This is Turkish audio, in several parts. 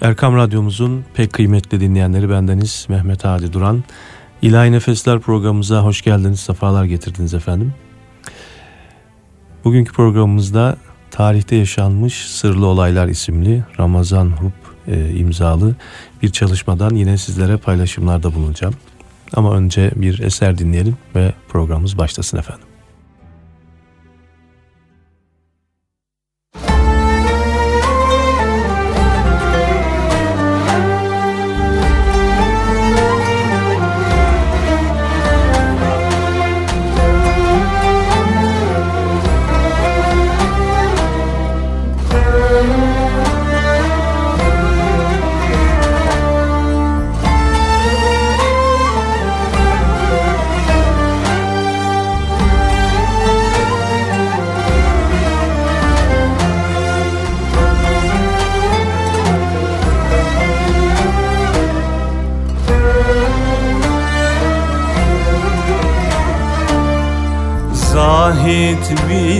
Erkam Radyomuzun pek kıymetli dinleyenleri bendeniz Mehmet Hadi Duran. İlahi Nefesler programımıza hoş geldiniz, sefalar getirdiniz efendim. Bugünkü programımızda Tarihte Yaşanmış Sırlı Olaylar isimli Ramazan Hub e, imzalı bir çalışmadan yine sizlere paylaşımlarda bulunacağım. Ama önce bir eser dinleyelim ve programımız başlasın efendim.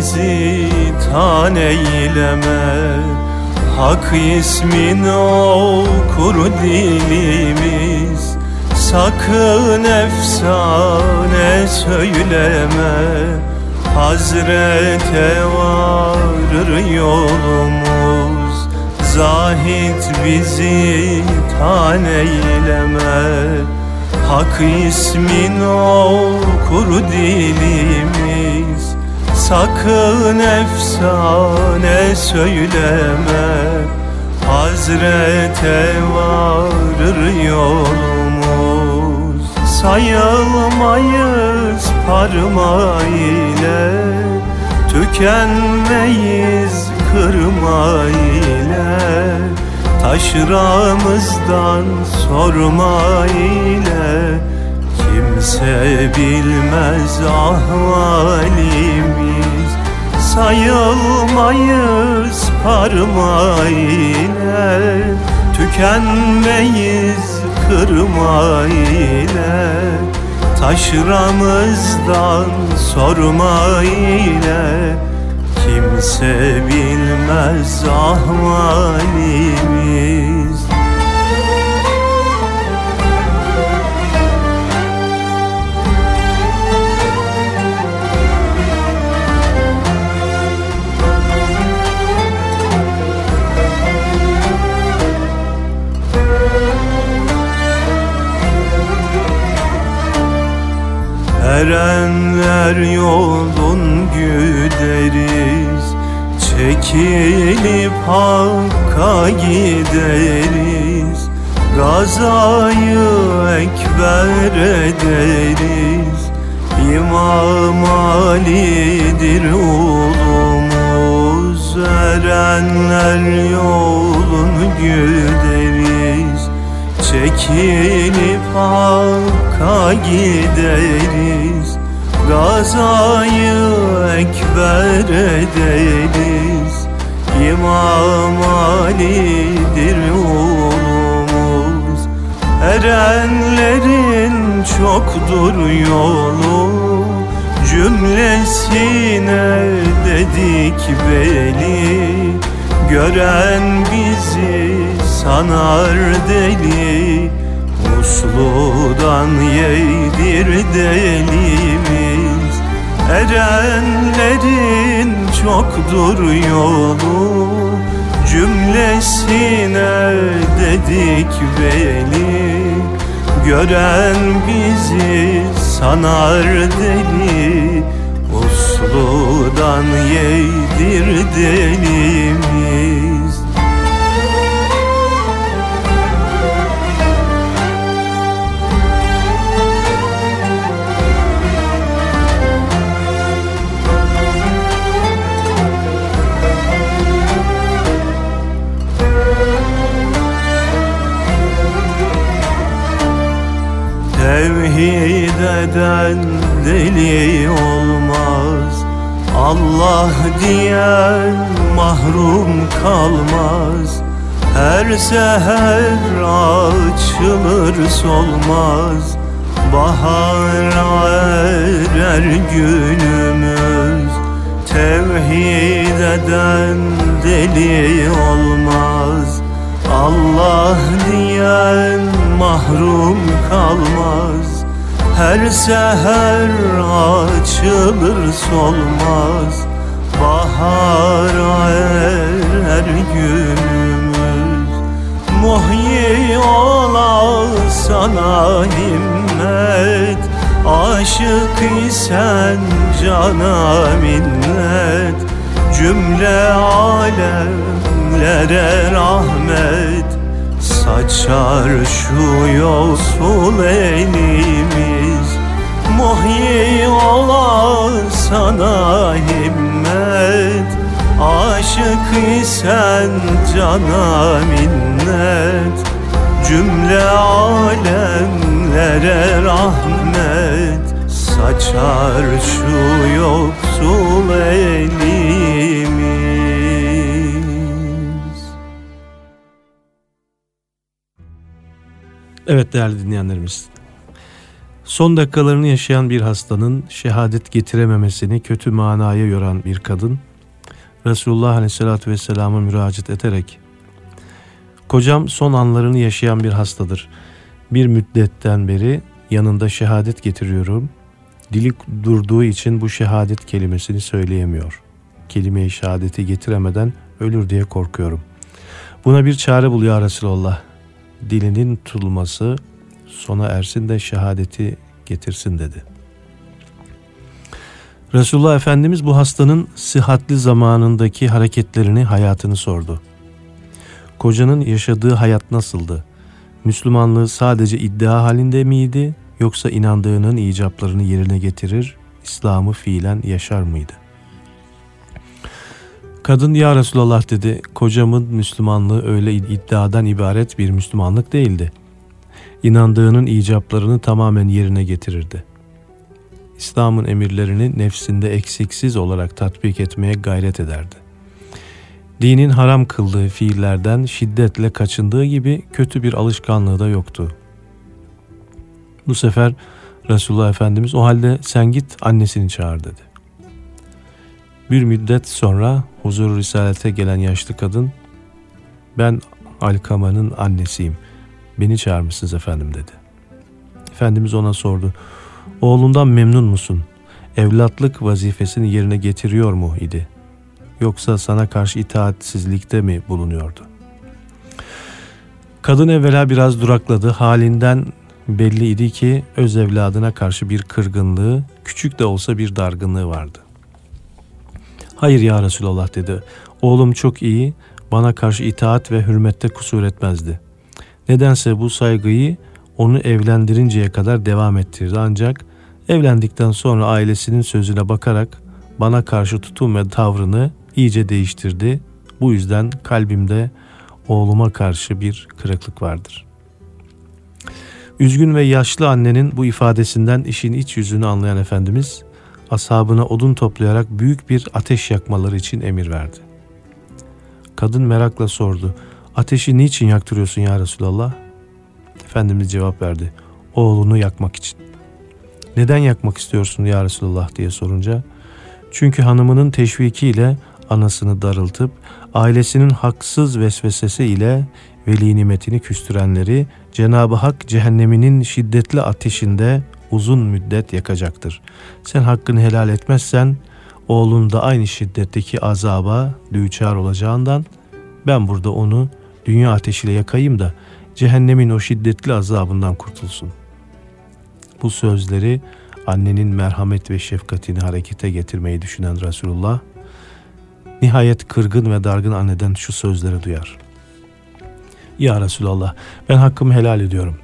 Bizi tan eyleme Hak ismin okur dilimiz. Sakın efsane söyleme Hazrete varır yolumuz. Zahit bizi tan eyleme Hak ismin okur dilimiz Sakın efsane söyleme. Hazrete varır yolumuz. Sayılmayız parmağı ile Tükenmeyiz kırma ile Taşramızdan sorma ile Kimse bilmez ahvalimiz. Sayılmayız parmağıyla Tükenmeyiz kırma ile Taşramızdan sorma ile Kimse bilmez ahvalimiz Erenler yolun güderiz Çekilip Hakk'a gideriz. Gazayı ekber ederiz İmam Ali'dir ulumuz. Erenler yolun güderiz Çekilip Hakk'a gideriz. Gazayı ekber ederiz İmam Ali'dir oğlumuz Erenlerin çoktur yolu. Cümlesine dedik beli Gören bizi sanar deli Musludan yedir delimiz Erenlerin çoktur yolu. Cümlesine dedik beli Gören bizi sanar deli. Usludan yedir delimiz Şehideden deli olmaz. Allah diyen mahrum kalmaz. Her seher açılır solmaz. Bahara erer günümüz. Tevhid eden deli olmaz. Allah diyen mahrum kalmaz. Her seher açılır solmaz Bahara erer günümüz. Muhyi ola sana himmet Aşık isen cana minnet. Cümle alemlere rahmet Saçar şu yolsul elimiz Muhyi ola sana himmet Aşık isen cana minnet. Cümle alemlere rahmet Saçar şu yoksul elimiz Evet değerli dinleyenlerimiz Son dakikalarını yaşayan bir hastanın şehadet getirememesini kötü manaya yoran bir kadın Resulullah Aleyhisselatü Vesselam'a müracaat ederek Kocam son anlarını yaşayan bir hastadır. Bir müddetten beri yanında şehadet getiriyorum. Dili durduğu için bu şehadet kelimesini söyleyemiyor. Kelime-i şehadeti getiremeden ölür diye korkuyorum. Buna bir çare bul ya Resulallah. Dilinin tutulması sona ersin de şehadeti getirsin dedi. Resulullah Efendimiz bu hastanın sıhhatli zamanındaki hareketlerini, hayatını sordu. Kocanın yaşadığı hayat nasıldı? Müslümanlığı sadece iddia halinde miydi yoksa inandığının icaplarını yerine getirir, İslam'ı fiilen yaşar mıydı? Kadın ya Resulallah dedi, kocamın Müslümanlığı öyle iddiadan ibaret bir Müslümanlık değildi. İnandığının icaplarını tamamen yerine getirirdi. İslam'ın emirlerini nefsinde eksiksiz olarak tatbik etmeye gayret ederdi. Dinin haram kıldığı fiillerden şiddetle kaçındığı gibi kötü bir alışkanlığı da yoktu. Bu sefer Resulullah Efendimiz o halde sen git annesini çağır dedi. Bir müddet sonra huzur risalete gelen yaşlı kadın ben Alkama'nın annesiyim. Beni çağırmışsınız efendim dedi. Efendimiz ona sordu. Oğlundan memnun musun? Evlatlık vazifesini yerine getiriyor mu idi? Yoksa sana karşı itaatsizlikte mi bulunuyordu? Kadın evvela biraz durakladı. Halinden belliydi ki öz evladına karşı bir kırgınlığı, küçük de olsa bir dargınlığı vardı. Hayır ya Resulallah dedi. Oğlum çok iyi, bana karşı itaat ve hürmette kusur etmezdi. Nedense bu saygıyı onu evlendirinceye kadar devam ettirdi. Ancak evlendikten sonra ailesinin sözüne bakarak bana karşı tutum ve tavrını iyice değiştirdi. Bu yüzden kalbimde oğluma karşı bir kırıklık vardır. Üzgün ve yaşlı annenin bu ifadesinden işin iç yüzünü anlayan Efendimiz, ashabına odun toplayarak büyük bir ateş yakmaları için emir verdi. Kadın merakla sordu, ateşi niçin yaktırıyorsun ya Resulallah? Efendimiz cevap verdi, oğlunu yakmak için. Neden yakmak istiyorsun ya Resulallah diye sorunca, çünkü hanımının teşvikiyle anasını darıltıp ailesinin haksız vesvesesi ile veli nimetini küstürenleri Cenab-ı Hak cehenneminin şiddetli ateşinde uzun müddet yakacaktır. Sen hakkını helal etmezsen oğlun da aynı şiddetteki azaba düçar olacağından ben burada onu dünya ateşiyle yakayım da cehennemin o şiddetli azabından kurtulsun. Bu sözleri annenin merhamet ve şefkatini harekete getirmeyi düşünen Resulullah Nihayet kırgın ve dargın anneden şu sözleri duyar. Ya Resulallah ben hakkımı helal ediyorum.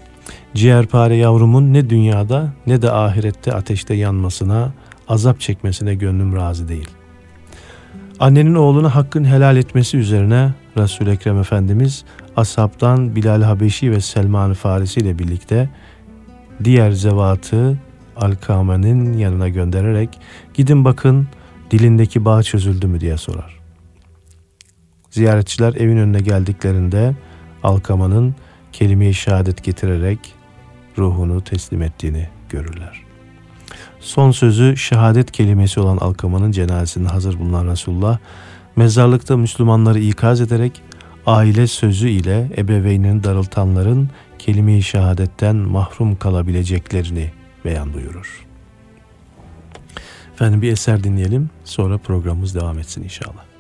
Ciğerpare yavrumun ne dünyada ne de ahirette ateşte yanmasına, azap çekmesine gönlüm razı değil. Annenin oğluna hakkın helal etmesi üzerine Resul Ekrem Efendimiz ashabtan Bilal Habeşi ve Selman Farisi ile birlikte diğer zevatı Alkame'nin yanına göndererek gidin bakın dilindeki bağ çözüldü mü diye sorar. Ziyaretçiler evin önüne geldiklerinde Alkama'nın kelime-i şehadet getirerek ruhunu teslim ettiğini görürler. Son sözü şehadet kelimesi olan Alkama'nın cenazesinde hazır bulunan Resulullah, mezarlıkta Müslümanları ikaz ederek aile sözü ile ebeveynini darıltanların kelime-i şehadetten mahrum kalabileceklerini beyan buyurur. Efendim bir eser dinleyelim sonra programımız devam etsin inşallah.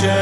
Revelation.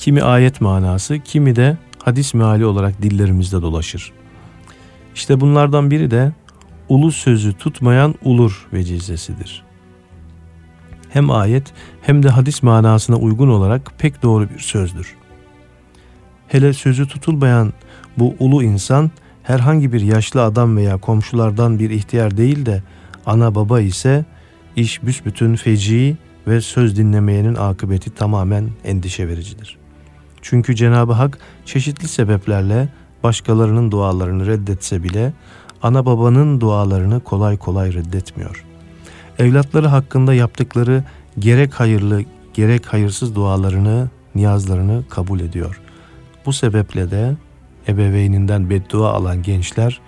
kimi ayet manası, kimi de hadis meali olarak dillerimizde dolaşır. İşte bunlardan biri de ulu sözü tutmayan ulur vecizesidir. Hem ayet hem de hadis manasına uygun olarak pek doğru bir sözdür. Hele sözü tutulmayan bu ulu insan herhangi bir yaşlı adam veya komşulardan bir ihtiyar değil de ana baba ise iş büsbütün feci ve söz dinlemeyenin akıbeti tamamen endişe vericidir. Çünkü Cenab-ı Hak çeşitli sebeplerle başkalarının dualarını reddetse bile ana babanın dualarını kolay kolay reddetmiyor. Evlatları hakkında yaptıkları gerek hayırlı gerek hayırsız dualarını, niyazlarını kabul ediyor. Bu sebeple de ebeveyninden beddua alan gençler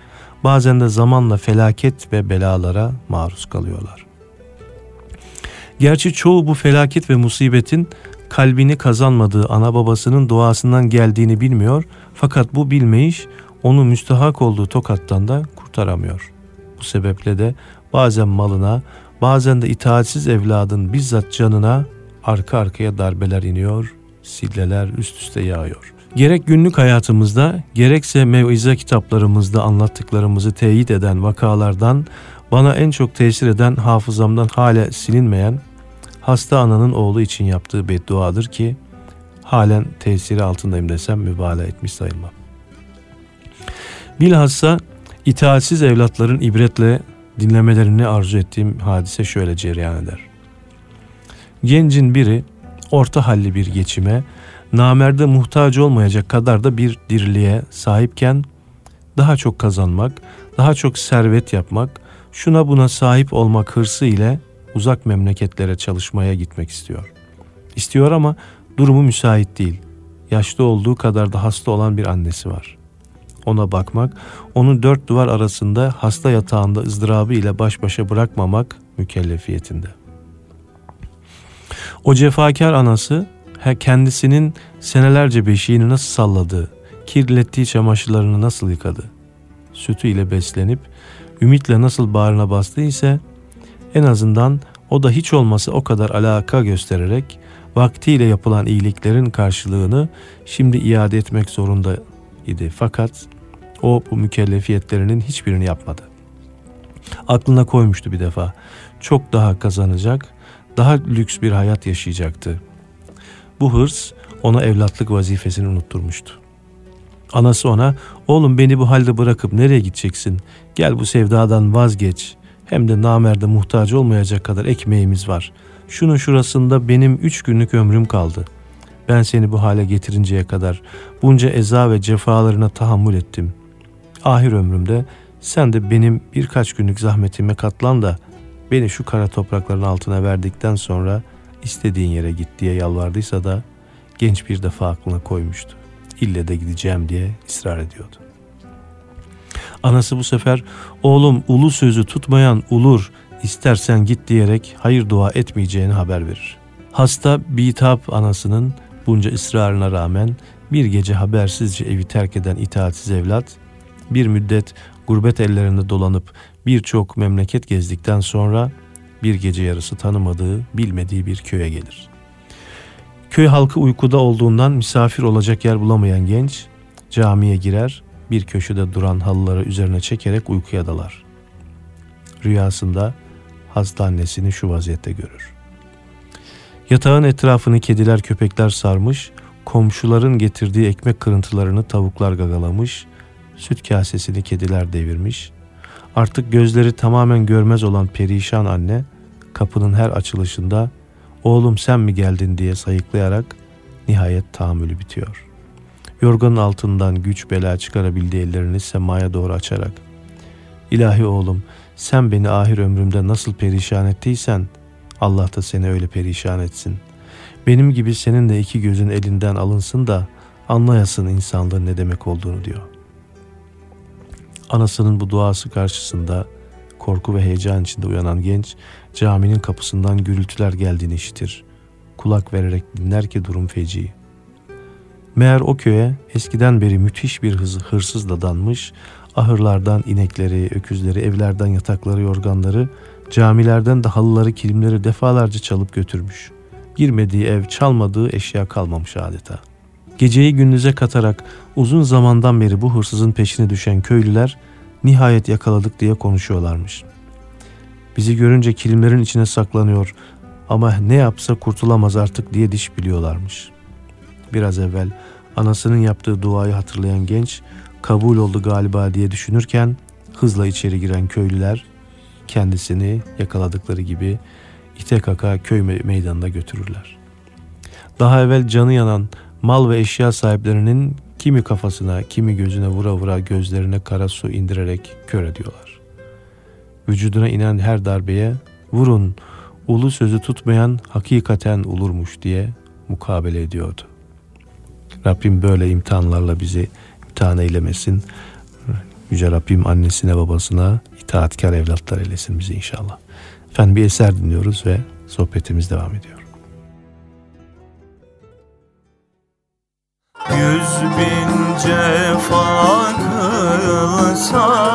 bazen de zamanla felaket ve belalara maruz kalıyorlar. Gerçi çoğu bu felaket ve musibetin kalbini kazanmadığı ana babasının duasından geldiğini bilmiyor fakat bu bilmeyiş onu müstahak olduğu tokattan da kurtaramıyor. Bu sebeple de bazen malına bazen de itaatsiz evladın bizzat canına arka arkaya darbeler iniyor, silleler üst üste yağıyor. Gerek günlük hayatımızda gerekse mevize kitaplarımızda anlattıklarımızı teyit eden vakalardan bana en çok tesir eden hafızamdan hala silinmeyen hasta ananın oğlu için yaptığı bedduadır ki halen tesiri altındayım desem mübalağa etmiş sayılmam. Bilhassa itaatsiz evlatların ibretle dinlemelerini arzu ettiğim hadise şöyle cereyan eder. Gencin biri orta halli bir geçime, namerde muhtaç olmayacak kadar da bir diriliğe sahipken daha çok kazanmak, daha çok servet yapmak, şuna buna sahip olmak hırsı ile uzak memleketlere çalışmaya gitmek istiyor. İstiyor ama durumu müsait değil. Yaşlı olduğu kadar da hasta olan bir annesi var. Ona bakmak, onu dört duvar arasında hasta yatağında ızdırabı ile baş başa bırakmamak mükellefiyetinde. O cefakar anası kendisinin senelerce beşiğini nasıl salladığı, kirlettiği çamaşırlarını nasıl yıkadı, sütü ile beslenip ümitle nasıl bağrına bastı ise en azından o da hiç olmasa o kadar alaka göstererek vaktiyle yapılan iyiliklerin karşılığını şimdi iade etmek zorunda idi. Fakat o bu mükellefiyetlerinin hiçbirini yapmadı. Aklına koymuştu bir defa. Çok daha kazanacak, daha lüks bir hayat yaşayacaktı. Bu hırs ona evlatlık vazifesini unutturmuştu. Anası ona oğlum beni bu halde bırakıp nereye gideceksin? Gel bu sevdadan vazgeç. Hem de namerde muhtaç olmayacak kadar ekmeğimiz var. Şunun şurasında benim üç günlük ömrüm kaldı. Ben seni bu hale getirinceye kadar bunca eza ve cefalarına tahammül ettim. Ahir ömrümde sen de benim birkaç günlük zahmetime katlan da beni şu kara toprakların altına verdikten sonra istediğin yere git diye yalvardıysa da genç bir defa aklına koymuştu. İlle de gideceğim diye ısrar ediyordu. Anası bu sefer oğlum ulu sözü tutmayan ulur istersen git diyerek hayır dua etmeyeceğini haber verir. Hasta bitap anasının bunca ısrarına rağmen bir gece habersizce evi terk eden itaatsiz evlat bir müddet gurbet ellerinde dolanıp birçok memleket gezdikten sonra bir gece yarısı tanımadığı, bilmediği bir köye gelir. Köy halkı uykuda olduğundan misafir olacak yer bulamayan genç camiye girer, bir köşede duran halıları üzerine çekerek uykuya dalar. Rüyasında hasta annesini şu vaziyette görür. Yatağın etrafını kediler köpekler sarmış, komşuların getirdiği ekmek kırıntılarını tavuklar gagalamış, süt kasesini kediler devirmiş. Artık gözleri tamamen görmez olan perişan anne kapının her açılışında oğlum sen mi geldin diye sayıklayarak nihayet tahammülü bitiyor. Yorganın altından güç bela çıkarabildiği ellerini semaya doğru açarak İlahi oğlum sen beni ahir ömrümde nasıl perişan ettiysen Allah da seni öyle perişan etsin. Benim gibi senin de iki gözün elinden alınsın da anlayasın insanlığın ne demek olduğunu diyor. Anasının bu duası karşısında korku ve heyecan içinde uyanan genç caminin kapısından gürültüler geldiğini işitir. Kulak vererek dinler ki durum feci. Meğer o köye eskiden beri müthiş bir hız, hırsız dadanmış, ahırlardan inekleri, öküzleri, evlerden yatakları, yorganları, camilerden de halıları, kilimleri defalarca çalıp götürmüş. Girmediği ev, çalmadığı eşya kalmamış adeta. Geceyi gündüze katarak uzun zamandan beri bu hırsızın peşine düşen köylüler nihayet yakaladık diye konuşuyorlarmış. Bizi görünce kilimlerin içine saklanıyor ama ne yapsa kurtulamaz artık diye diş biliyorlarmış. Biraz evvel anasının yaptığı duayı hatırlayan genç kabul oldu galiba diye düşünürken hızla içeri giren köylüler kendisini yakaladıkları gibi ite kaka köy meydanına götürürler. Daha evvel canı yanan mal ve eşya sahiplerinin kimi kafasına, kimi gözüne vura vura gözlerine kara su indirerek kör ediyorlar. Vücuduna inen her darbeye vurun, ulu sözü tutmayan hakikaten ulurmuş diye mukabele ediyordu. Rabbim böyle imtihanlarla bizi imtihan eylemesin. Yüce Rabbim annesine babasına itaatkar evlatlar eylesin bizi inşallah. Efendim bir eser dinliyoruz ve sohbetimiz devam ediyor. Yüz bin cefa kılsan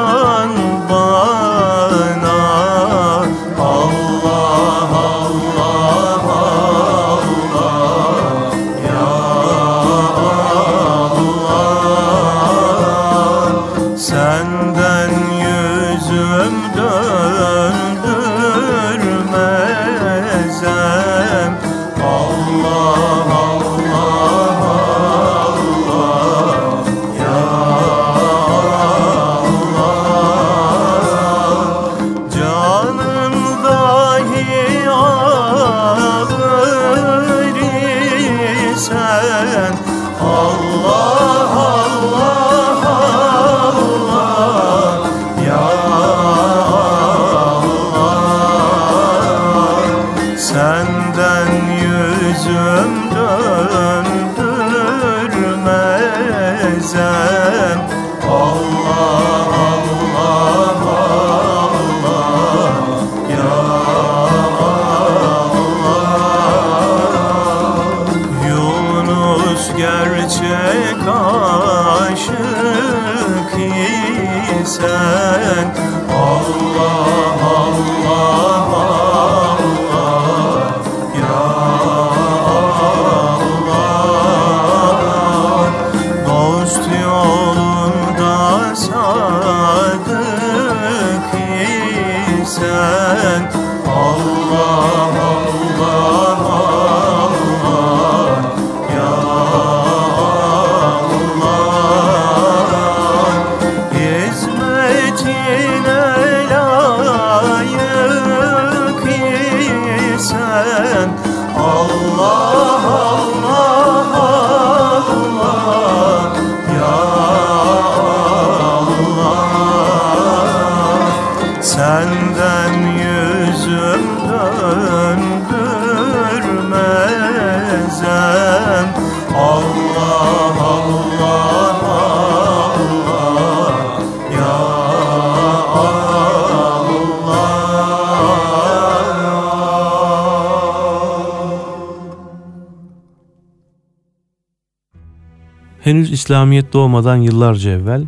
İslamiyet doğmadan yıllarca evvel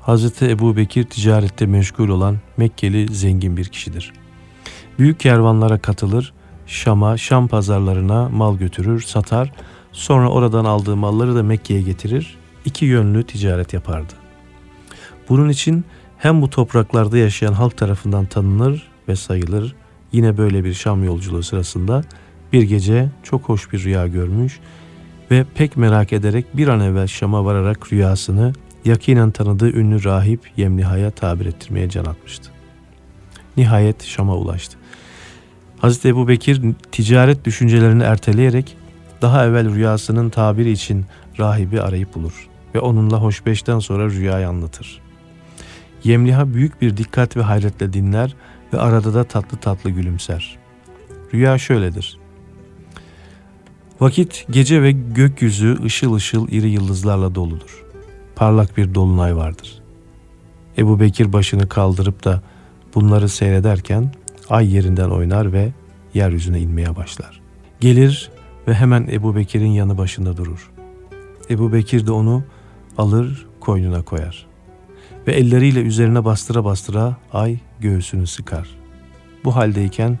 Hazreti Ebu Bekir ticarette meşgul olan Mekkeli zengin bir kişidir. Büyük kervanlara katılır, Şam'a, Şam pazarlarına mal götürür, satar, sonra oradan aldığı malları da Mekke'ye getirir, iki yönlü ticaret yapardı. Bunun için hem bu topraklarda yaşayan halk tarafından tanınır ve sayılır, yine böyle bir Şam yolculuğu sırasında bir gece çok hoş bir rüya görmüş ve pek merak ederek bir an evvel Şam'a vararak rüyasını yakinen tanıdığı ünlü rahip Yemliha'ya tabir ettirmeye can atmıştı. Nihayet Şam'a ulaştı. Hazreti Ebu Bekir ticaret düşüncelerini erteleyerek daha evvel rüyasının tabiri için rahibi arayıp bulur ve onunla hoşbeşten sonra rüyayı anlatır. Yemliha büyük bir dikkat ve hayretle dinler ve arada da tatlı tatlı gülümser. Rüya şöyledir. Vakit gece ve gökyüzü ışıl ışıl iri yıldızlarla doludur. Parlak bir dolunay vardır. Ebu Bekir başını kaldırıp da bunları seyrederken ay yerinden oynar ve yeryüzüne inmeye başlar. Gelir ve hemen Ebu Bekir'in yanı başında durur. Ebu Bekir de onu alır koynuna koyar. Ve elleriyle üzerine bastıra bastıra ay göğsünü sıkar. Bu haldeyken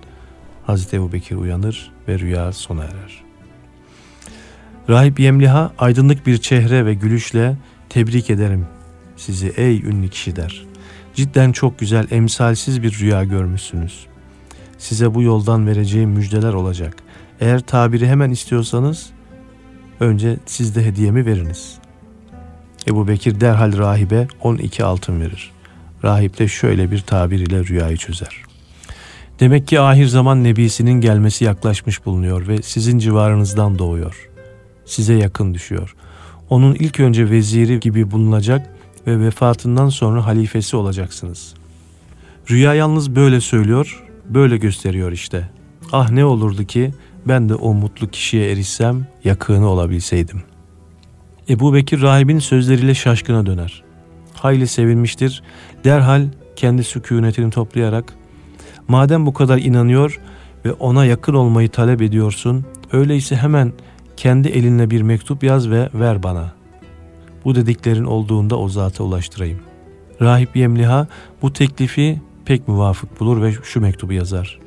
Hazreti Ebu Bekir uyanır ve rüya sona erer. Rahip Yemliha aydınlık bir çehre ve gülüşle tebrik ederim sizi ey ünlü kişi der. Cidden çok güzel emsalsiz bir rüya görmüşsünüz. Size bu yoldan vereceğim müjdeler olacak. Eğer tabiri hemen istiyorsanız önce siz de hediyemi veriniz. Ebu Bekir derhal rahibe 12 altın verir. Rahip de şöyle bir tabir ile rüyayı çözer. Demek ki ahir zaman nebisinin gelmesi yaklaşmış bulunuyor ve sizin civarınızdan doğuyor. Size yakın düşüyor. Onun ilk önce veziri gibi bulunacak ve vefatından sonra halifesi olacaksınız. Rüya yalnız böyle söylüyor, böyle gösteriyor işte. Ah ne olurdu ki ben de o mutlu kişiye erişsem, yakını olabilseydim. Ebu Bekir rahibin sözleriyle şaşkına döner. Hayli sevinmiştir. Derhal kendi sükunetini toplayarak madem bu kadar inanıyor ve ona yakın olmayı talep ediyorsun, öyleyse hemen kendi elinle bir mektup yaz ve ver bana. Bu dediklerin olduğunda o zata ulaştırayım. Rahip Yemliha bu teklifi pek muvafık bulur ve şu mektubu yazar.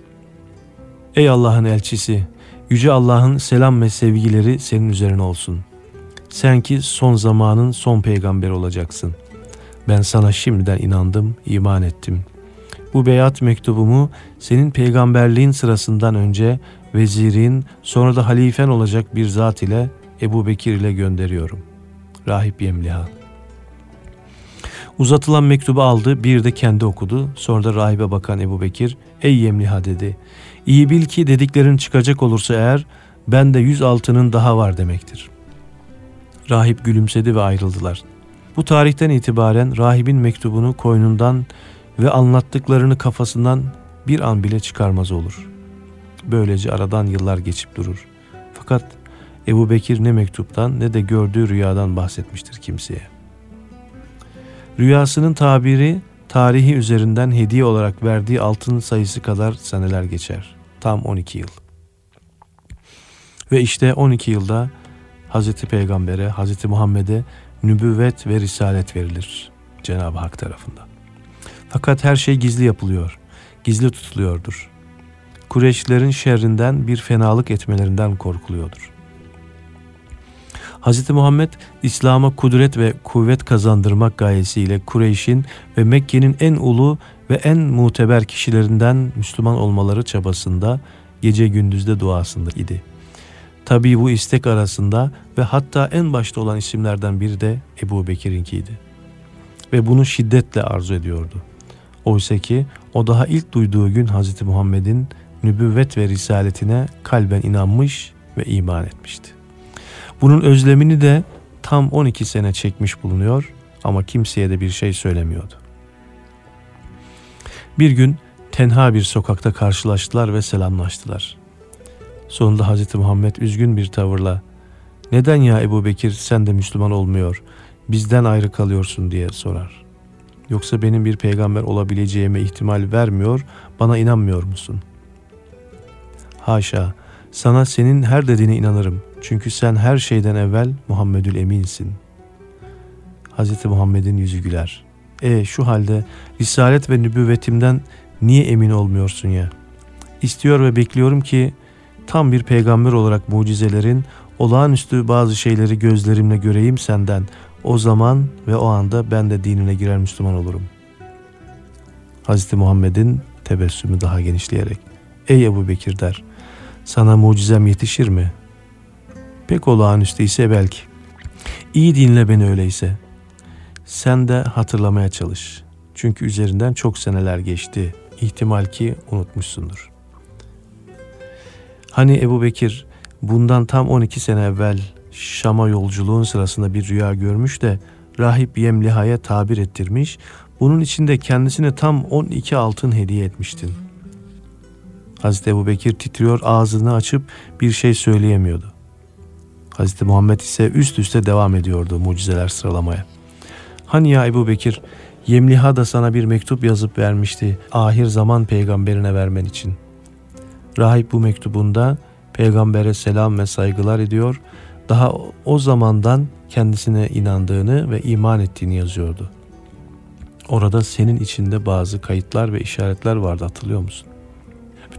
Ey Allah'ın elçisi, Yüce Allah'ın selam ve sevgileri senin üzerine olsun. Sen ki son zamanın son peygamberi olacaksın. Ben sana şimdiden inandım, iman ettim. Bu beyat mektubumu senin peygamberliğin sırasından önce vezirin, sonra da halifen olacak bir zat ile Ebu Bekir ile gönderiyorum. Rahip Yemliha Uzatılan mektubu aldı, bir de kendi okudu. Sonra da rahibe bakan Ebu Bekir, ''Ey Yemliha'' dedi. ''İyi bil ki dediklerin çıkacak olursa eğer, ben de yüz altının daha var demektir.'' Rahip gülümsedi ve ayrıldılar. Bu tarihten itibaren rahibin mektubunu koynundan ve anlattıklarını kafasından bir an bile çıkarmaz olur. Böylece aradan yıllar geçip durur. Fakat Ebu Bekir ne mektuptan ne de gördüğü rüyadan bahsetmiştir kimseye. Rüyasının tabiri tarihi üzerinden hediye olarak verdiği altın sayısı kadar seneler geçer. Tam 12 yıl. Ve işte 12 yılda Hazreti Peygamber'e, Hazreti Muhammed'e nübüvvet ve risalet verilir Cenab-ı Hak tarafından. Fakat her şey gizli yapılıyor, gizli tutuluyordur. Kureyşlerin şerrinden bir fenalık etmelerinden korkuluyordur. Hz. Muhammed İslam'a kudret ve kuvvet kazandırmak gayesiyle Kureyş'in ve Mekke'nin en ulu ve en muteber kişilerinden Müslüman olmaları çabasında gece gündüzde duasında idi. Tabii bu istek arasında ve hatta en başta olan isimlerden biri de Ebu Bekir'inkiydi. Ve bunu şiddetle arzu ediyordu. Oysa ki o daha ilk duyduğu gün Hz. Muhammed'in nübüvvet ve risaletine kalben inanmış ve iman etmişti. Bunun özlemini de tam 12 sene çekmiş bulunuyor ama kimseye de bir şey söylemiyordu. Bir gün tenha bir sokakta karşılaştılar ve selamlaştılar. Sonunda Hz. Muhammed üzgün bir tavırla ''Neden ya Ebu Bekir sen de Müslüman olmuyor, bizden ayrı kalıyorsun?'' diye sorar. ''Yoksa benim bir peygamber olabileceğime ihtimal vermiyor, bana inanmıyor musun?'' ''Haşa, sana senin her dediğine inanırım. Çünkü sen her şeyden evvel Muhammedül Emin'sin. Hz. Muhammed'in yüzü güler. E şu halde risalet ve nübüvvetimden niye emin olmuyorsun ya? İstiyor ve bekliyorum ki tam bir peygamber olarak mucizelerin, olağanüstü bazı şeyleri gözlerimle göreyim senden. O zaman ve o anda ben de dinine girer Müslüman olurum. Hz. Muhammed'in tebessümü daha genişleyerek. Ey Ebu Bekir der, sana mucizem yetişir mi? Pek olağanüstü ise belki. İyi dinle beni öyleyse. Sen de hatırlamaya çalış. Çünkü üzerinden çok seneler geçti. İhtimal ki unutmuşsundur. Hani Ebu Bekir bundan tam 12 sene evvel Şam'a yolculuğun sırasında bir rüya görmüş de rahip Yemliha'ya tabir ettirmiş. Bunun içinde kendisine tam 12 altın hediye etmiştin. Hazreti Ebu Bekir titriyor ağzını açıp bir şey söyleyemiyordu. Hazreti Muhammed ise üst üste devam ediyordu mucizeler sıralamaya. Hani ya Ebu Bekir, Yemliha da sana bir mektup yazıp vermişti ahir zaman peygamberine vermen için. Rahip bu mektubunda peygambere selam ve saygılar ediyor, daha o zamandan kendisine inandığını ve iman ettiğini yazıyordu. Orada senin içinde bazı kayıtlar ve işaretler vardı hatırlıyor musun?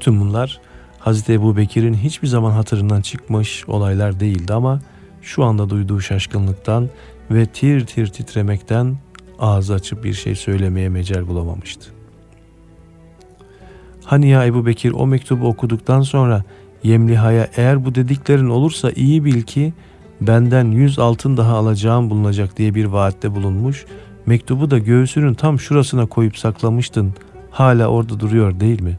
Bütün bunlar Hazreti Ebu Bekir'in hiçbir zaman hatırından çıkmış olaylar değildi ama şu anda duyduğu şaşkınlıktan ve tir tir titremekten ağzı açıp bir şey söylemeye mecal bulamamıştı. Hani ya Ebu Bekir o mektubu okuduktan sonra Yemliha'ya eğer bu dediklerin olursa iyi bil ki benden yüz altın daha alacağım bulunacak diye bir vaatte bulunmuş. Mektubu da göğsünün tam şurasına koyup saklamıştın. Hala orada duruyor değil mi?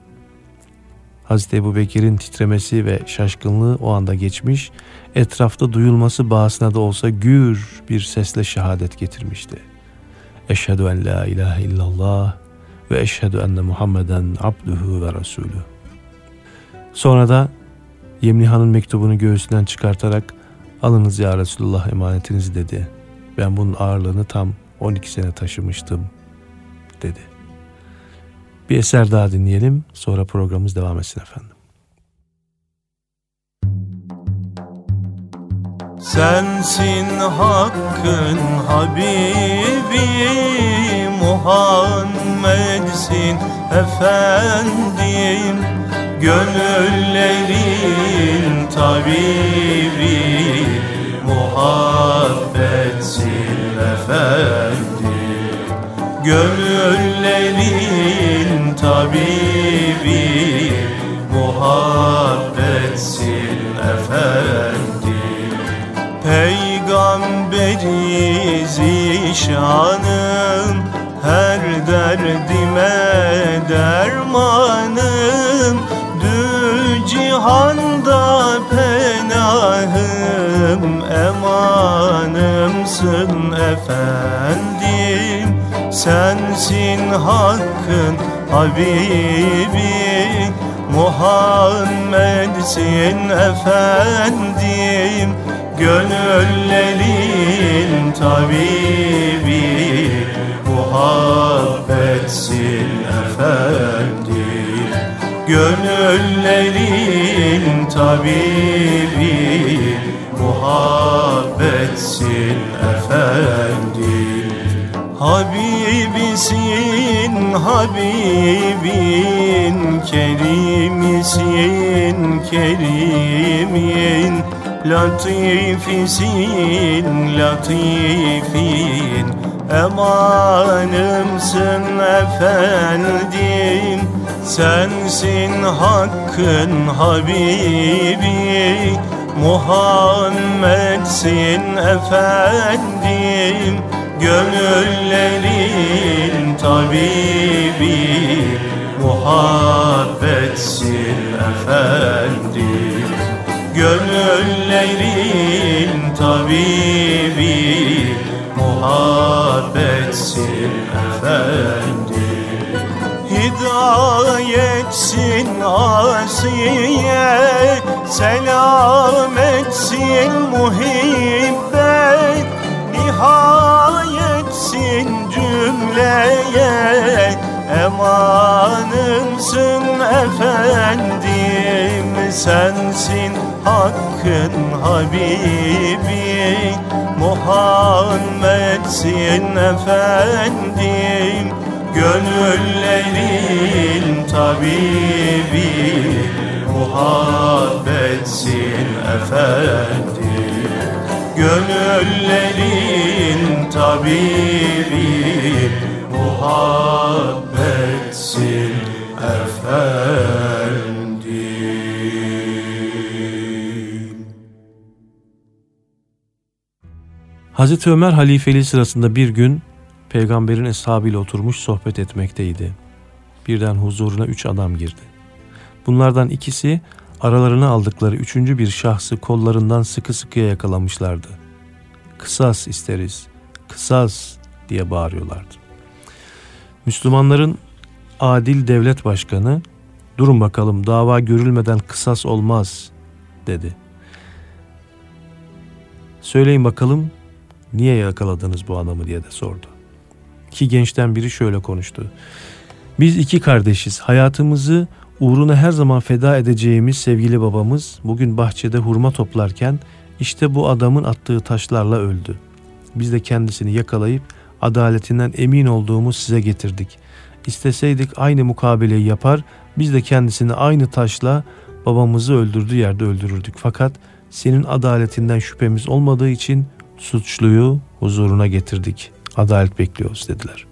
Hazreti Ebu Bekir'in titremesi ve şaşkınlığı o anda geçmiş, etrafta duyulması bahasına da olsa gür bir sesle şehadet getirmişti. Eşhedü en la ilahe illallah ve eşhedü enne Muhammeden abduhu ve resulü. Sonra da Yemliha'nın mektubunu göğsünden çıkartarak alınız ya Resulullah emanetinizi dedi. Ben bunun ağırlığını tam 12 sene taşımıştım dedi. Bir eser daha dinleyelim sonra programımız devam etsin efendim. Sensin hakkın Habibi Muhammed'sin efendim Gönüllerin tabibi Muhabbetsin efendim Gönüllerin tabibi Muhabbetsin efendim. Peygamberi zişanım Her derdime dermanım Dü cihanda penahım Emanımsın efendim Sensin hakkın Habibi Muhammed'sin efendim Gönüllerin tabibi. Muhabbetsin efendim Gönüllerin tabibi. Muhabbetsin efendim Habibisin, Habibin, Kerimisin, Kerimin, Latifisin, Latifin, Emanımsın efendim, Sensin hakkın Habibi, Muhammed'sin efendim, Gönüllerin tabibi Muhabbetsin efendim Gönüllerin tabibi Muhabbetsin efendim Hidayetsin asiye Selametsin muhibbet Emanımsın efendim Sensin hakkın Habibi. Muhammed'sin efendim Gönüllerin tabibi. Muhabbetsin efendim Gönüllerin tabibi Muhabbetsin efendim Hazreti Ömer halifeliği sırasında bir gün peygamberin eshabıyla oturmuş sohbet etmekteydi. Birden huzuruna üç adam girdi. Bunlardan ikisi aralarına aldıkları üçüncü bir şahsı kollarından sıkı sıkıya yakalamışlardı. Kısas isteriz, kısas diye bağırıyorlardı. Müslümanların adil devlet başkanı durun bakalım dava görülmeden kısas olmaz dedi. Söyleyin bakalım niye yakaladınız bu adamı diye de sordu. İki gençten biri şöyle konuştu. Biz iki kardeşiz. Hayatımızı uğruna her zaman feda edeceğimiz sevgili babamız bugün bahçede hurma toplarken işte bu adamın attığı taşlarla öldü. Biz de kendisini yakalayıp adaletinden emin olduğumuz size getirdik. İsteseydik aynı mukabeleyi yapar, biz de kendisini aynı taşla babamızı öldürdüğü yerde öldürürdük. Fakat senin adaletinden şüphemiz olmadığı için suçluyu huzuruna getirdik. Adalet bekliyoruz dediler.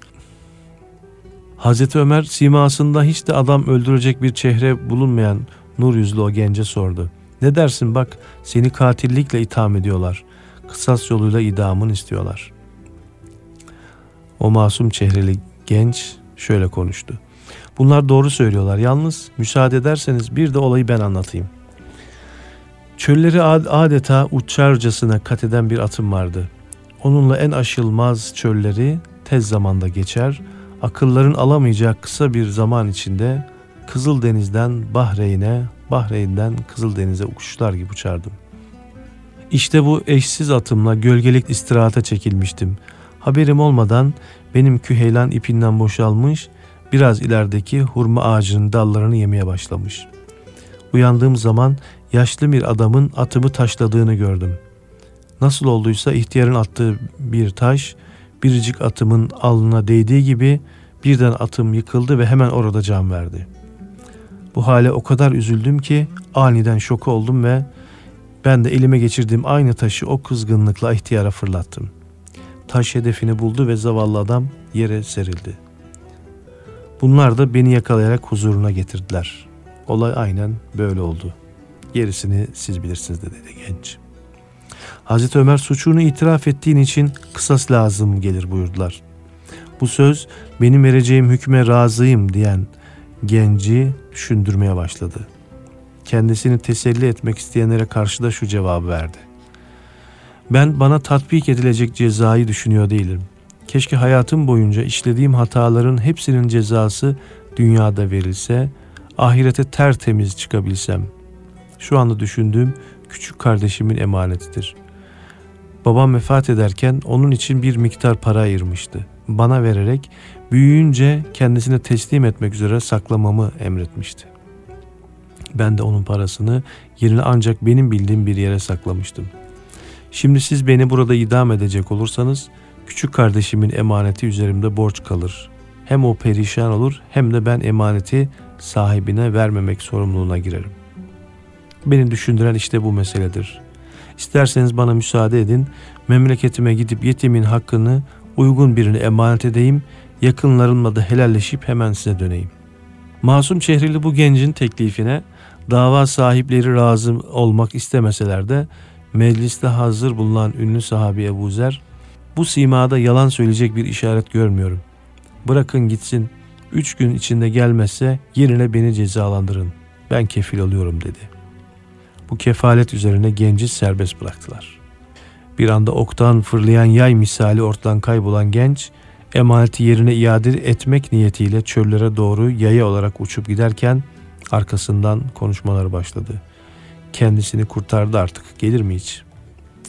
Hazreti Ömer simasında hiç de adam öldürecek bir çehre bulunmayan nur yüzlü o gence sordu. Ne dersin bak seni katillikle itham ediyorlar. Kısas yoluyla idamını istiyorlar. O masum çehreli genç şöyle konuştu. Bunlar doğru söylüyorlar. Yalnız müsaade ederseniz bir de olayı ben anlatayım. Çölleri adeta uçarcasına kat eden bir atım vardı. Onunla en aşılmaz çölleri tez zamanda geçer, akılların alamayacağı kısa bir zaman içinde Kızıldeniz'den Bahreyn'e, Bahreyn'den Kızıldeniz'e uçuşlar gibi uçardım. İşte bu eşsiz atımla gölgelik istirahata çekilmiştim. Haberim olmadan benim küheylan ipinden boşalmış, biraz ilerideki hurma ağacının dallarını yemeye başlamış. Uyandığım zaman yaşlı bir adamın atımı taşladığını gördüm. Nasıl olduysa ihtiyarın attığı bir taş biricik atımın alnına değdiği gibi birden atım yıkıldı ve hemen orada can verdi. Bu hale o kadar üzüldüm ki aniden şok oldum ve ben de elime geçirdiğim aynı taşı o kızgınlıkla ihtiyara fırlattım. Taş hedefini buldu ve zavallı adam yere serildi. Bunlar da beni yakalayarak huzuruna getirdiler. Olay aynen böyle oldu. Gerisini siz bilirsiniz dedi genç. Hazreti Ömer suçunu itiraf ettiğin için kısas lazım gelir buyurdular. Bu söz benim vereceğim hükme razıyım diyen genci düşündürmeye başladı. Kendisini teselli etmek isteyenlere karşı da şu cevabı verdi. Ben bana tatbik edilecek cezayı düşünüyor değilim. Keşke hayatım boyunca işlediğim hataların hepsinin cezası dünyada verilse, ahirete tertemiz çıkabilsem. Şu anda düşündüğüm küçük kardeşimin emanetidir. Babam vefat ederken onun için bir miktar para ayırmıştı. Bana vererek büyüyünce kendisine teslim etmek üzere saklamamı emretmişti. Ben de onun parasını yerine ancak benim bildiğim bir yere saklamıştım. Şimdi siz beni burada idam edecek olursanız küçük kardeşimin emaneti üzerimde borç kalır. Hem o perişan olur hem de ben emaneti sahibine vermemek sorumluluğuna girerim. Beni düşündüren işte bu meseledir. İsterseniz bana müsaade edin, memleketime gidip yetimin hakkını uygun birine emanet edeyim, yakınlarımla da helalleşip hemen size döneyim. Masum Çehrili bu gencin teklifine dava sahipleri razı olmak istemeseler de mecliste hazır bulunan ünlü sahabi Ebu Zer, bu simada yalan söyleyecek bir işaret görmüyorum. Bırakın gitsin, üç gün içinde gelmezse yerine beni cezalandırın. Ben kefil oluyorum dedi.'' Bu kefalet üzerine genci serbest bıraktılar. Bir anda oktan fırlayan yay misali ortadan kaybolan genç, emaneti yerine iade etmek niyetiyle çöllere doğru yaya olarak uçup giderken arkasından konuşmaları başladı. Kendisini kurtardı artık gelir mi hiç?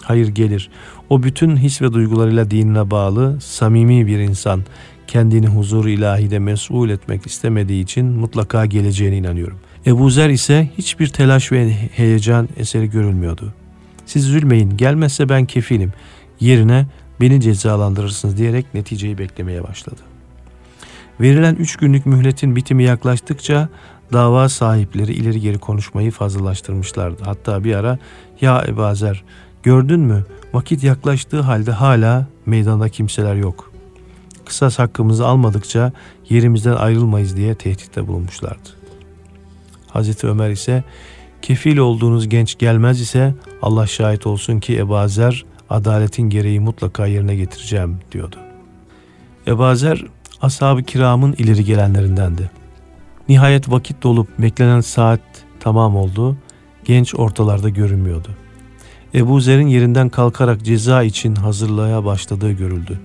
Hayır gelir. O bütün his ve duygularıyla dinine bağlı, samimi bir insan. Kendini huzur ilahide mesul etmek istemediği için mutlaka geleceğine inanıyorum. Ebu Zer ise hiçbir telaş ve heyecan eseri görülmüyordu. Siz üzülmeyin, gelmezse ben kefilim. Yerine beni cezalandırırsınız diyerek neticeyi beklemeye başladı. Verilen üç günlük mühletin bitimi yaklaştıkça dava sahipleri ileri geri konuşmayı fazlalaştırmışlardı. Hatta bir ara ya Ebazer gördün mü vakit yaklaştığı halde hala meydanda kimseler yok. Kısas hakkımızı almadıkça yerimizden ayrılmayız diye tehditte bulunmuşlardı. Hazreti Ömer ise kefil olduğunuz genç gelmez ise Allah şahit olsun ki Ebazer adaletin gereği mutlaka yerine getireceğim diyordu. Ebazer ashab-ı kiramın ileri gelenlerindendi. Nihayet vakit dolup beklenen saat tamam oldu. Genç ortalarda görünmüyordu. Ebu Zer'in yerinden kalkarak ceza için hazırlığa başladığı görüldü.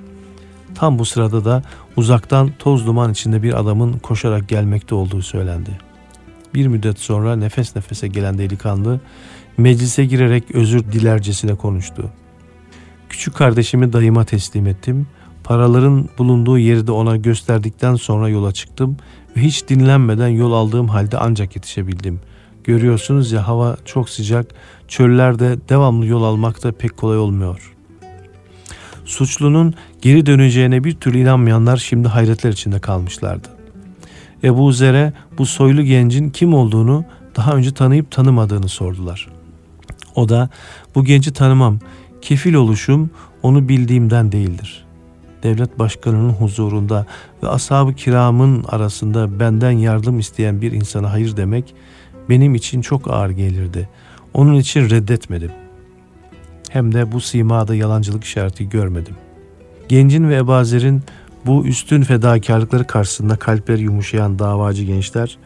Tam bu sırada da uzaktan toz duman içinde bir adamın koşarak gelmekte olduğu söylendi. Bir müddet sonra nefes nefese gelen delikanlı meclise girerek özür dilercesine konuştu. Küçük kardeşimi dayıma teslim ettim. Paraların bulunduğu yeri de ona gösterdikten sonra yola çıktım hiç dinlenmeden yol aldığım halde ancak yetişebildim. Görüyorsunuz ya hava çok sıcak, çöllerde devamlı yol almak da pek kolay olmuyor. Suçlunun geri döneceğine bir türlü inanmayanlar şimdi hayretler içinde kalmışlardı. Ebu Zer'e bu soylu gencin kim olduğunu daha önce tanıyıp tanımadığını sordular. O da bu genci tanımam, kefil oluşum onu bildiğimden değildir. Devlet başkanının huzurunda ve ashab-ı kiramın arasında benden yardım isteyen bir insana hayır demek benim için çok ağır gelirdi. Onun için reddetmedim. Hem de bu simada yalancılık işareti görmedim. Gencin ve Ebazer'in bu üstün fedakarlıkları karşısında kalpleri yumuşayan davacı gençler,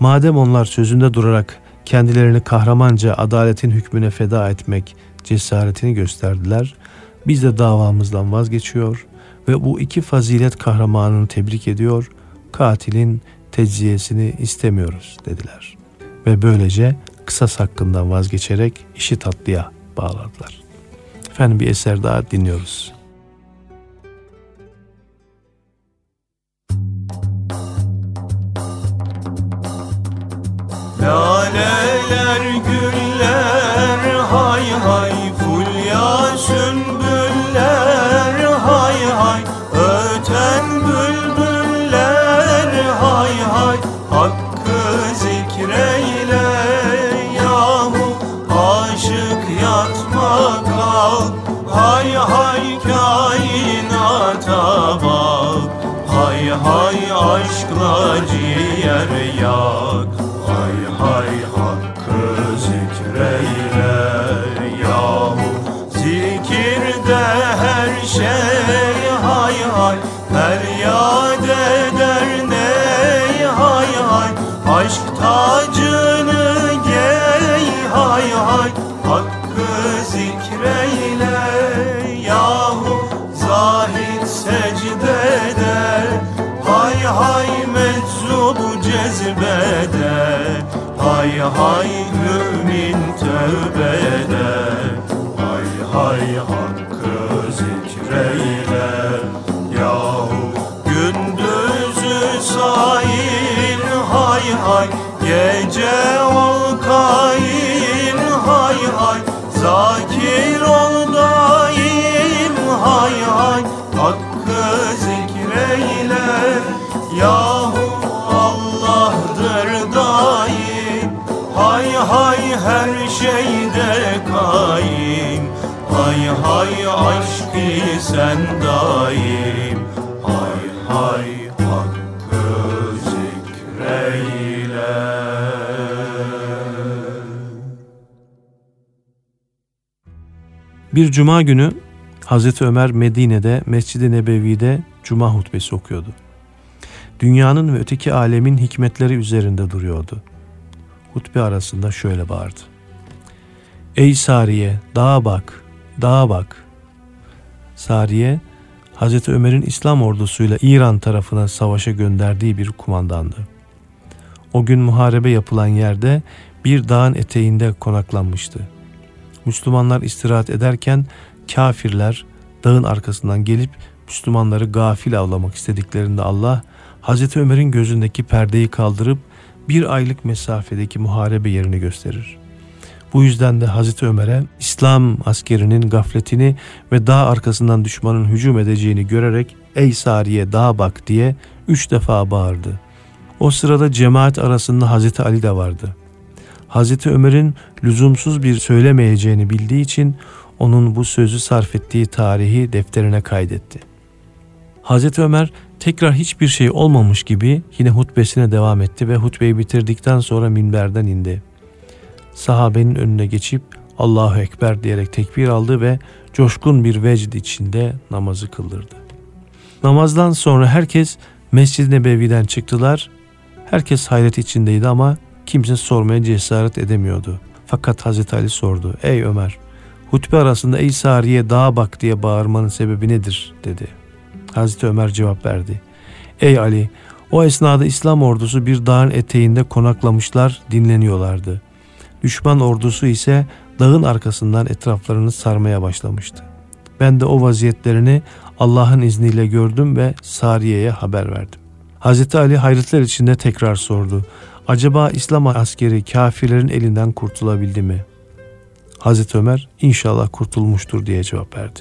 madem onlar sözünde durarak kendilerini kahramanca adaletin hükmüne feda etmek cesaretini gösterdiler, biz de davamızdan vazgeçiyor ve bu iki fazilet kahramanını tebrik ediyor, katilin tecziyesini istemiyoruz dediler. Ve böylece kısas hakkından vazgeçerek işi tatlıya bağladılar. Efendim bir eser daha dinliyoruz. Laleler güller hay hay Fulya sümbüller şey hay hay Feryat eder ney hay hay. Aşk tacını gey hay hay. Hakkı zikreyle yahu Zahid secdede Hay hay meczubu cezbede Hay hay gece ol kain Hay hay. Zakir ol daim Hay hay. Hakkı zikreyle Yahu Allah'dır daim. Hay hay her şeyde kaim. Hay hay aşkı sen daim Bir cuma günü Hazreti Ömer Medine'de Mescid-i Nebevi'de cuma hutbesi okuyordu. Dünyanın ve öteki alemin hikmetleri üzerinde duruyordu. Hutbe arasında şöyle bağırdı. Ey Sariye, dağa bak, dağa bak. Sariye, Hazreti Ömer'in İslam ordusuyla İran tarafına savaşa gönderdiği bir kumandandı. O gün muharebe yapılan yerde bir dağın eteğinde konaklanmıştı. Müslümanlar istirahat ederken kafirler dağın arkasından gelip Müslümanları gafil avlamak istediklerinde Allah Hazreti Ömer'in gözündeki perdeyi kaldırıp bir aylık mesafedeki muharebe yerini gösterir. Bu yüzden de Hazreti Ömer'e İslam askerinin gafletini ve dağ arkasından düşmanın hücum edeceğini görerek ''Ey Sariye dağa bak'' diye üç defa bağırdı. O sırada cemaat arasında Hazreti Ali de vardı. Hazreti Ömer'in lüzumsuz bir söylemeyeceğini bildiği için onun bu sözü sarf ettiği tarihi defterine kaydetti. Hazreti Ömer tekrar hiçbir şey olmamış gibi yine hutbesine devam etti ve hutbeyi bitirdikten sonra minberden indi. Sahabenin önüne geçip Allahu Ekber diyerek tekbir aldı ve coşkun bir vecd içinde namazı kıldırdı. Namazdan sonra herkes Mescid-i Nebevi'den çıktılar. Herkes hayret içindeydi ama kimse sormaya cesaret edemiyordu. Fakat Hazreti Ali sordu. Ey Ömer, hutbe arasında ey Sariye dağa bak diye bağırmanın sebebi nedir dedi. Hazreti Ömer cevap verdi. Ey Ali, o esnada İslam ordusu bir dağın eteğinde konaklamışlar, dinleniyorlardı. Düşman ordusu ise dağın arkasından etraflarını sarmaya başlamıştı. Ben de o vaziyetlerini Allah'ın izniyle gördüm ve Sariye'ye haber verdim. Hazreti Ali hayretler içinde tekrar sordu. Acaba İslam askeri kafirlerin elinden kurtulabildi mi? Hazreti Ömer inşallah kurtulmuştur diye cevap verdi.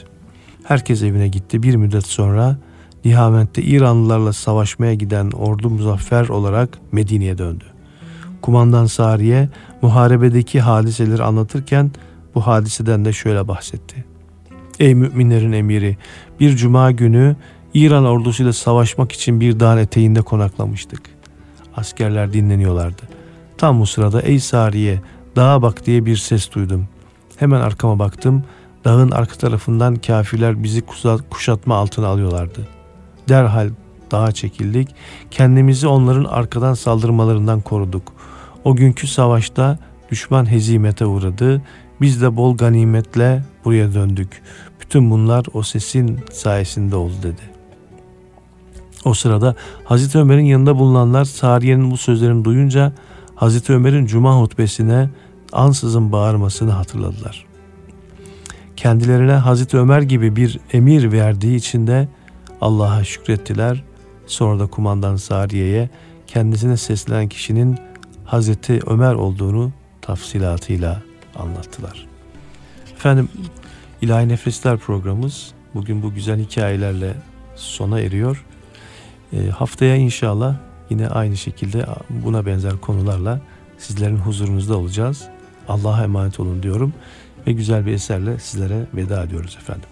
Herkes evine gitti. Bir müddet sonra Nihavent'te İranlılarla savaşmaya giden ordu muzaffer olarak Medine'ye döndü. Kumandan Sariye muharebedeki hadiseleri anlatırken bu hadiseden de şöyle bahsetti. Ey müminlerin emiri bir cuma günü İran ordusuyla savaşmak için bir dağın eteğinde konaklamıştık. Askerler dinleniyorlardı. Tam bu sırada ey Sariye dağa bak diye bir ses duydum. Hemen arkama baktım. Dağın arka tarafından kafirler bizi kuşatma altına alıyorlardı. Derhal dağa çekildik. Kendimizi onların arkadan saldırmalarından koruduk. O günkü savaşta düşman hezimete uğradı. Biz de bol ganimetle buraya döndük. Bütün bunlar o sesin sayesinde oldu dedi. O sırada Hazreti Ömer'in yanında bulunanlar Sariye'nin bu sözlerini duyunca Hazreti Ömer'in cuma hutbesine ansızın bağırmasını hatırladılar. Kendilerine Hazreti Ömer gibi bir emir verdiği için de Allah'a şükrettiler. Sonra da kumandan Sariye'ye kendisine seslenen kişinin Hazreti Ömer olduğunu tafsilatıyla anlattılar. Efendim İlahi Nefesler programımız bugün bu güzel hikayelerle sona eriyor. E, haftaya inşallah yine aynı şekilde buna benzer konularla sizlerin huzurunuzda olacağız. Allah'a emanet olun diyorum ve güzel bir eserle sizlere veda ediyoruz efendim.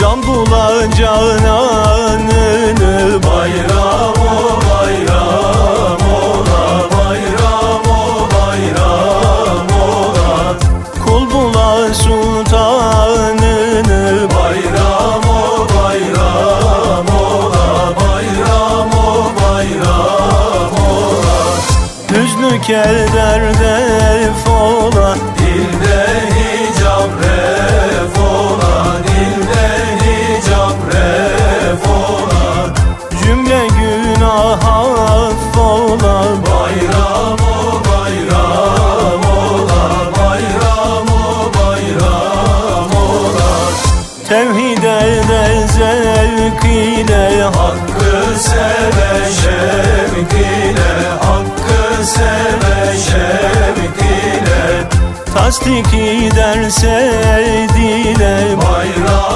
Can bulacağın Hüznü keder def ola dilde hicab ref ola. Dilde hicab ref ola. Cümle günah affola Bayram o bayram ola. Bayram o bayram ola. Tevhid ede zevk ile Hakkı seve Tasdik ederse dile Bayram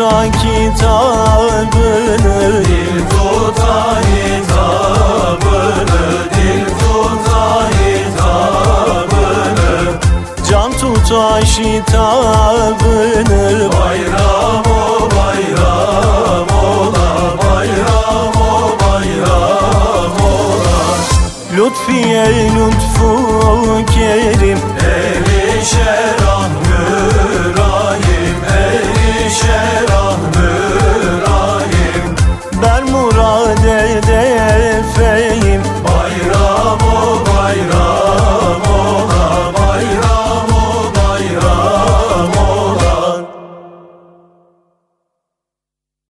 El tuta kitabını Dil tuta hitabını Dil tuta hitabını. Can tuta şitabını Bayram o bayram ola Bayram o bayram Lütfiye lütfu kerim. Erişer ah Erişer ah Ber murad ede feyim